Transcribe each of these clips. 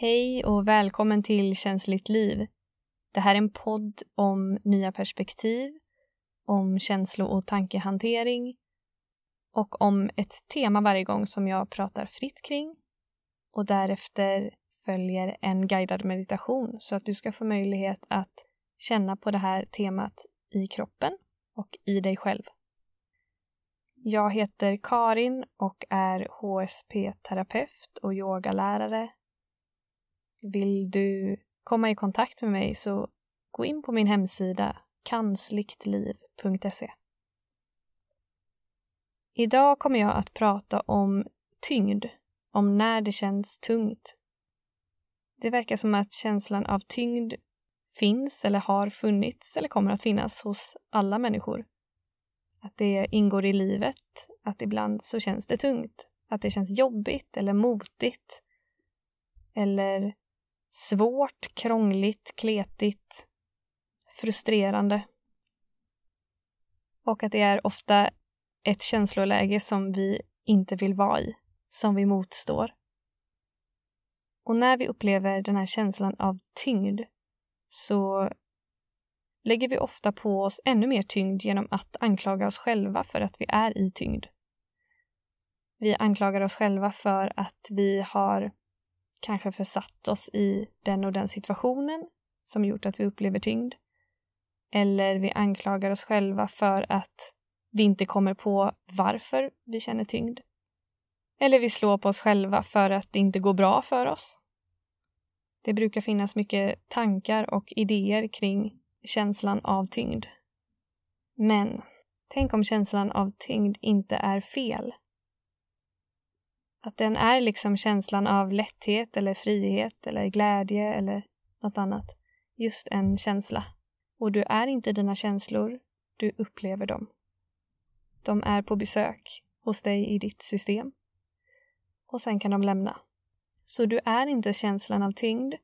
Hej och välkommen till Känsligt liv. Det här är en podd om nya perspektiv, om känslo och tankehantering och om ett tema varje gång som jag pratar fritt kring. Och därefter följer en guidad meditation så att du ska få möjlighet att känna på det här temat i kroppen och i dig själv. Jag heter Karin och är HSP-terapeut och yogalärare vill du komma i kontakt med mig så gå in på min hemsida kansliktliv.se. Idag kommer jag att prata om tyngd, om när det känns tungt. Det verkar som att känslan av tyngd finns eller har funnits eller kommer att finnas hos alla människor. Att det ingår i livet, att ibland så känns det tungt, att det känns jobbigt eller motigt eller Svårt, krångligt, kletigt, frustrerande. Och att det är ofta ett känsloläge som vi inte vill vara i, som vi motstår. Och när vi upplever den här känslan av tyngd så lägger vi ofta på oss ännu mer tyngd genom att anklaga oss själva för att vi är i tyngd. Vi anklagar oss själva för att vi har kanske försatt oss i den och den situationen som gjort att vi upplever tyngd. Eller vi anklagar oss själva för att vi inte kommer på varför vi känner tyngd. Eller vi slår på oss själva för att det inte går bra för oss. Det brukar finnas mycket tankar och idéer kring känslan av tyngd. Men tänk om känslan av tyngd inte är fel? Att den är liksom känslan av lätthet eller frihet eller glädje eller något annat. Just en känsla. Och du är inte dina känslor, du upplever dem. De är på besök hos dig i ditt system. Och sen kan de lämna. Så du är inte känslan av tyngd.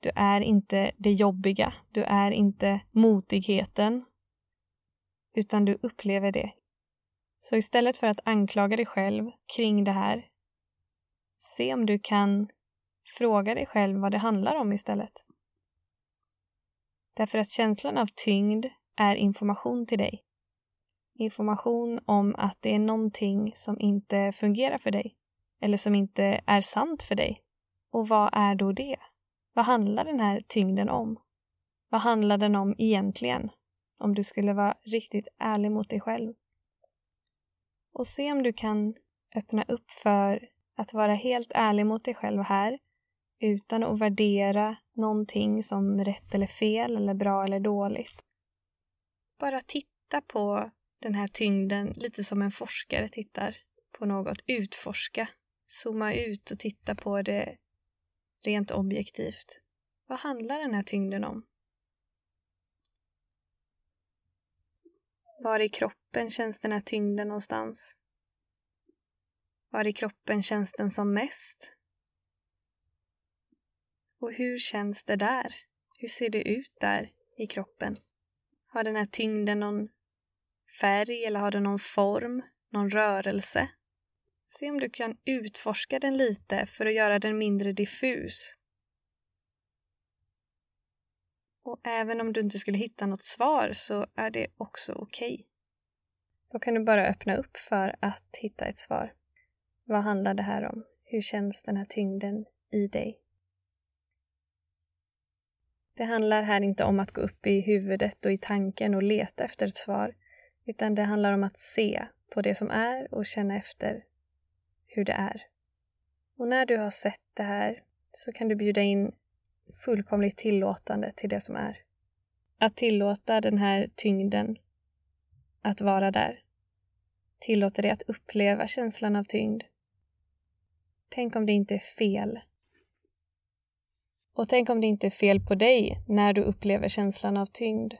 Du är inte det jobbiga. Du är inte motigheten. Utan du upplever det. Så istället för att anklaga dig själv kring det här Se om du kan fråga dig själv vad det handlar om istället. Därför att känslan av tyngd är information till dig. Information om att det är någonting som inte fungerar för dig eller som inte är sant för dig. Och vad är då det? Vad handlar den här tyngden om? Vad handlar den om egentligen? Om du skulle vara riktigt ärlig mot dig själv. Och se om du kan öppna upp för att vara helt ärlig mot dig själv här utan att värdera någonting som rätt eller fel eller bra eller dåligt. Bara titta på den här tyngden lite som en forskare tittar på något. Utforska. Zooma ut och titta på det rent objektivt. Vad handlar den här tyngden om? Var i kroppen känns den här tyngden någonstans? Var i kroppen känns den som mest? Och hur känns det där? Hur ser det ut där i kroppen? Har den här tyngden någon färg eller har den någon form, någon rörelse? Se om du kan utforska den lite för att göra den mindre diffus. Och även om du inte skulle hitta något svar så är det också okej. Okay. Då kan du bara öppna upp för att hitta ett svar. Vad handlar det här om? Hur känns den här tyngden i dig? Det handlar här inte om att gå upp i huvudet och i tanken och leta efter ett svar, utan det handlar om att se på det som är och känna efter hur det är. Och när du har sett det här så kan du bjuda in fullkomligt tillåtande till det som är. Att tillåta den här tyngden att vara där. Tillåta dig att uppleva känslan av tyngd Tänk om det inte är fel. Och tänk om det inte är fel på dig när du upplever känslan av tyngd.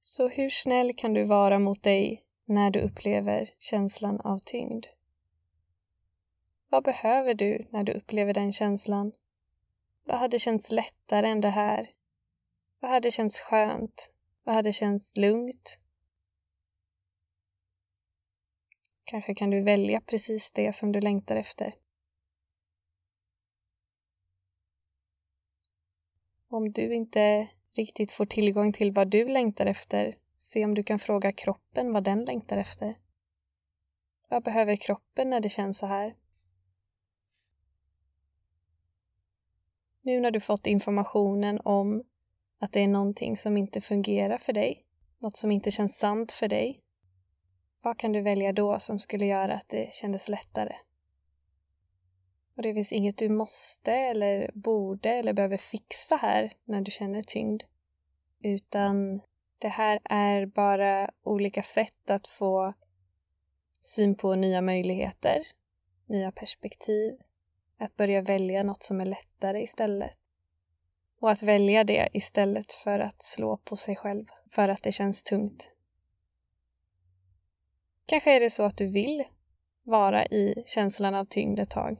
Så hur snäll kan du vara mot dig när du upplever känslan av tyngd? Vad behöver du när du upplever den känslan? Vad hade känts lättare än det här? Vad hade känts skönt? Vad hade känts lugnt? Kanske kan du välja precis det som du längtar efter. Om du inte riktigt får tillgång till vad du längtar efter, se om du kan fråga kroppen vad den längtar efter. Vad behöver kroppen när det känns så här? Nu när du fått informationen om att det är någonting som inte fungerar för dig, något som inte känns sant för dig, vad kan du välja då som skulle göra att det kändes lättare? Och det finns inget du måste eller borde eller behöver fixa här när du känner tyngd. Utan det här är bara olika sätt att få syn på nya möjligheter, nya perspektiv, att börja välja något som är lättare istället. Och att välja det istället för att slå på sig själv för att det känns tungt. Kanske är det så att du vill vara i känslan av tyngd ett tag.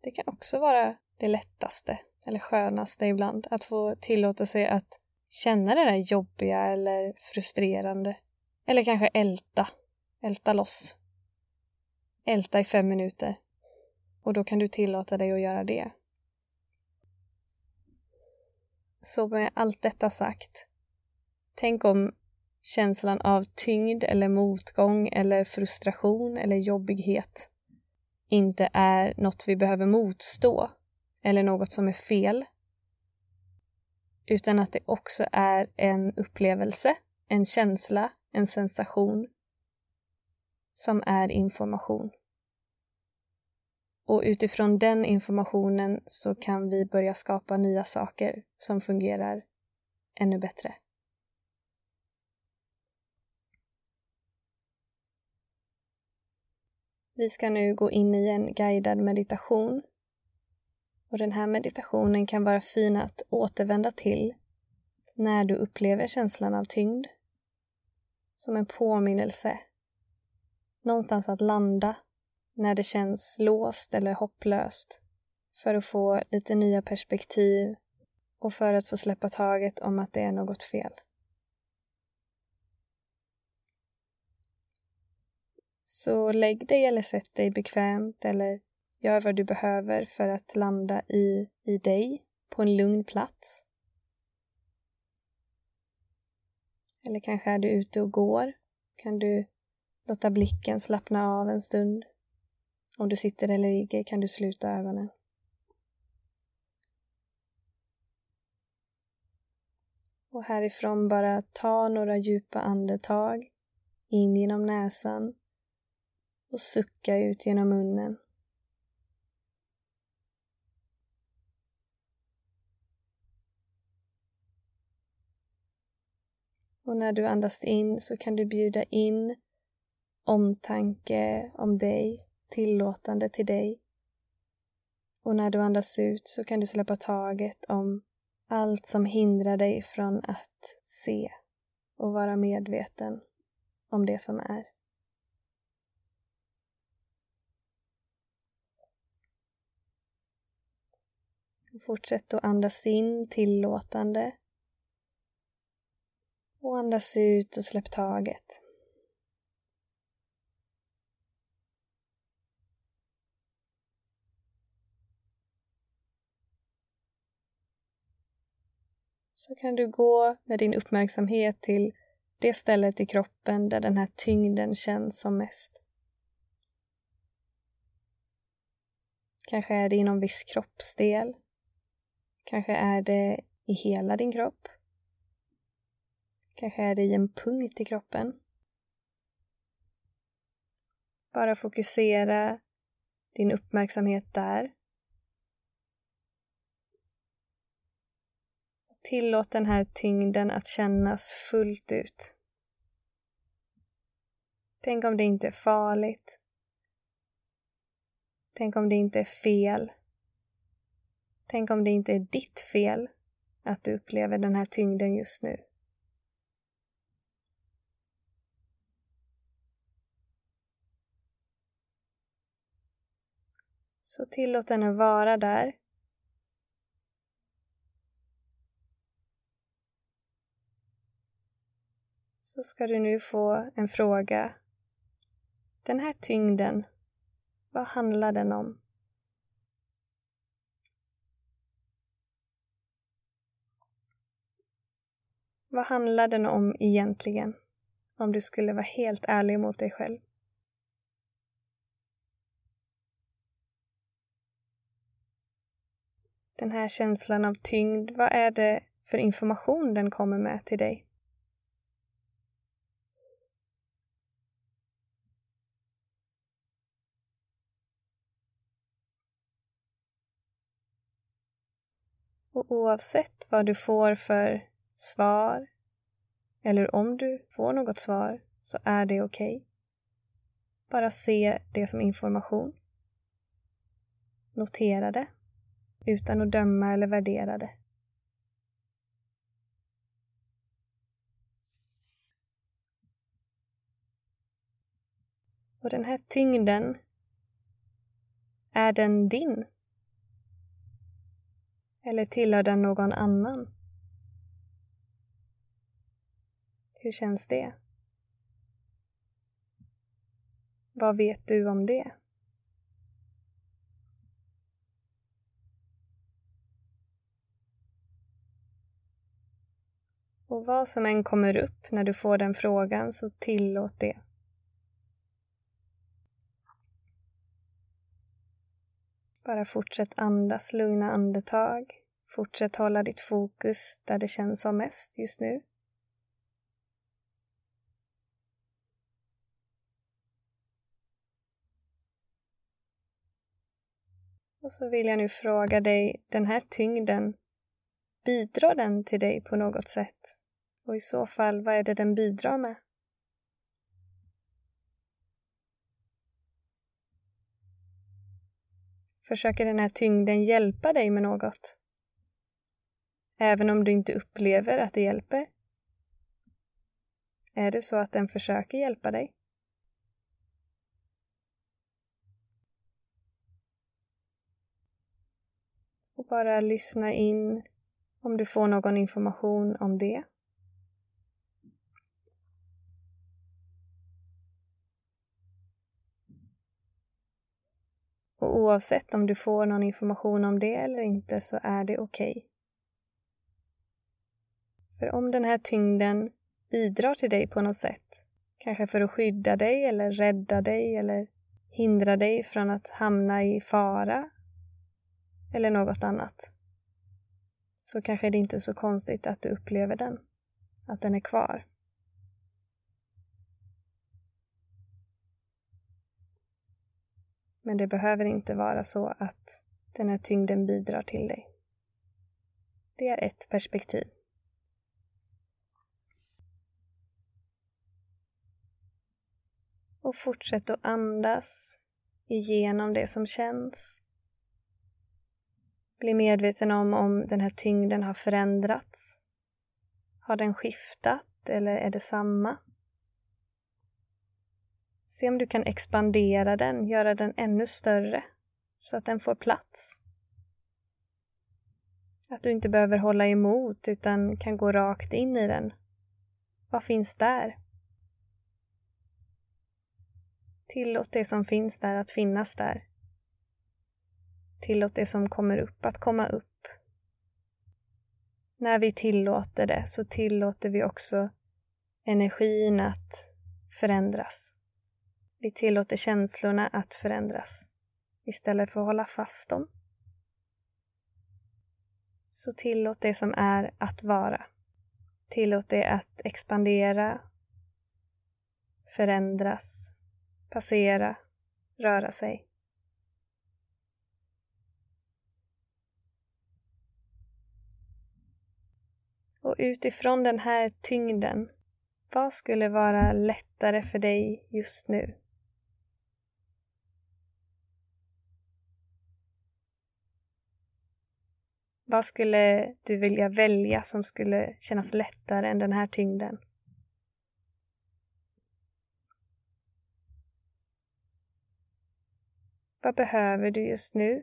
Det kan också vara det lättaste eller skönaste ibland, att få tillåta sig att känna det där jobbiga eller frustrerande. Eller kanske älta, älta loss. Älta i fem minuter. Och då kan du tillåta dig att göra det. Så med allt detta sagt, tänk om känslan av tyngd eller motgång eller frustration eller jobbighet inte är något vi behöver motstå eller något som är fel. Utan att det också är en upplevelse, en känsla, en sensation som är information. Och utifrån den informationen så kan vi börja skapa nya saker som fungerar ännu bättre. Vi ska nu gå in i en guidad meditation. Och den här meditationen kan vara fin att återvända till när du upplever känslan av tyngd. Som en påminnelse. Någonstans att landa när det känns låst eller hopplöst. För att få lite nya perspektiv och för att få släppa taget om att det är något fel. Så lägg dig eller sätt dig bekvämt eller gör vad du behöver för att landa i, i dig på en lugn plats. Eller kanske är du ute och går. Kan du låta blicken slappna av en stund. Om du sitter eller ligger kan du sluta ögonen. Och härifrån bara ta några djupa andetag in genom näsan och sucka ut genom munnen. Och när du andas in så kan du bjuda in omtanke om dig, tillåtande till dig. Och när du andas ut så kan du släppa taget om allt som hindrar dig från att se och vara medveten om det som är. Fortsätt att andas in tillåtande. Och andas ut och släpp taget. Så kan du gå med din uppmärksamhet till det stället i kroppen där den här tyngden känns som mest. Kanske är det inom viss kroppsdel Kanske är det i hela din kropp. Kanske är det i en punkt i kroppen. Bara fokusera din uppmärksamhet där. Tillåt den här tyngden att kännas fullt ut. Tänk om det inte är farligt. Tänk om det inte är fel. Tänk om det inte är ditt fel att du upplever den här tyngden just nu. Så tillåt den att vara där. Så ska du nu få en fråga Den här tyngden, vad handlar den om? Vad handlar den om egentligen? Om du skulle vara helt ärlig mot dig själv. Den här känslan av tyngd, vad är det för information den kommer med till dig? Och oavsett vad du får för svar eller om du får något svar så är det okej. Okay. Bara se det som information. Notera det utan att döma eller värdera det. Och den här tyngden, är den din? Eller tillhör den någon annan? Hur känns det? Vad vet du om det? Och vad som än kommer upp när du får den frågan så tillåt det. Bara fortsätt andas lugna andetag. Fortsätt hålla ditt fokus där det känns som mest just nu. Och så vill jag nu fråga dig, den här tyngden, bidrar den till dig på något sätt? Och i så fall, vad är det den bidrar med? Försöker den här tyngden hjälpa dig med något? Även om du inte upplever att det hjälper? Är det så att den försöker hjälpa dig? Och bara lyssna in om du får någon information om det. Och oavsett om du får någon information om det eller inte så är det okej. Okay. För om den här tyngden bidrar till dig på något sätt, kanske för att skydda dig eller rädda dig eller hindra dig från att hamna i fara eller något annat, så kanske det inte är så konstigt att du upplever den, att den är kvar. Men det behöver inte vara så att den här tyngden bidrar till dig. Det är ett perspektiv. Och fortsätt att andas igenom det som känns. Bli medveten om om den här tyngden har förändrats. Har den skiftat eller är det samma? Se om du kan expandera den, göra den ännu större så att den får plats. Att du inte behöver hålla emot utan kan gå rakt in i den. Vad finns där? Tillåt det som finns där att finnas där. Tillåt det som kommer upp att komma upp. När vi tillåter det så tillåter vi också energin att förändras. Vi tillåter känslorna att förändras istället för att hålla fast dem. Så tillåt det som är att vara. Tillåt det att expandera, förändras, passera, röra sig. Utifrån den här tyngden, vad skulle vara lättare för dig just nu? Vad skulle du vilja välja som skulle kännas lättare än den här tyngden? Vad behöver du just nu?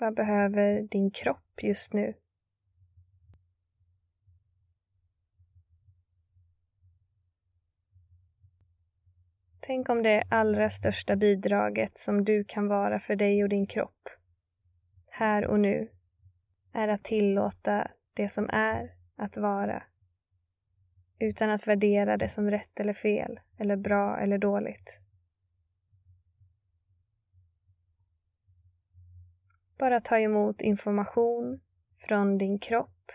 Vad behöver din kropp just nu? Tänk om det allra största bidraget som du kan vara för dig och din kropp, här och nu, är att tillåta det som är att vara. Utan att värdera det som rätt eller fel, eller bra eller dåligt. Bara ta emot information från din kropp,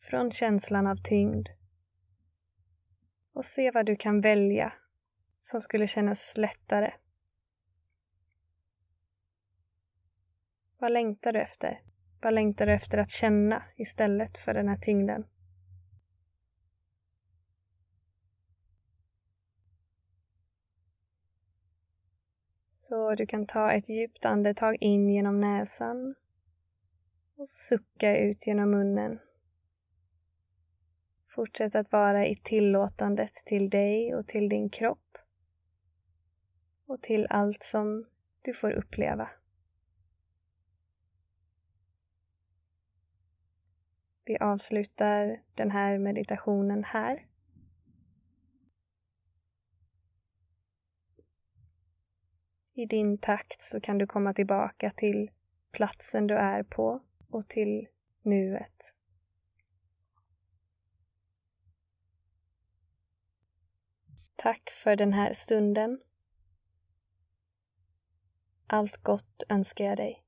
från känslan av tyngd och se vad du kan välja som skulle kännas lättare. Vad längtar du efter? Vad längtar du efter att känna istället för den här tyngden? Så du kan ta ett djupt andetag in genom näsan och sucka ut genom munnen. Fortsätt att vara i tillåtandet till dig och till din kropp och till allt som du får uppleva. Vi avslutar den här meditationen här. I din takt så kan du komma tillbaka till platsen du är på och till nuet. Tack för den här stunden. Allt gott önskar jag dig.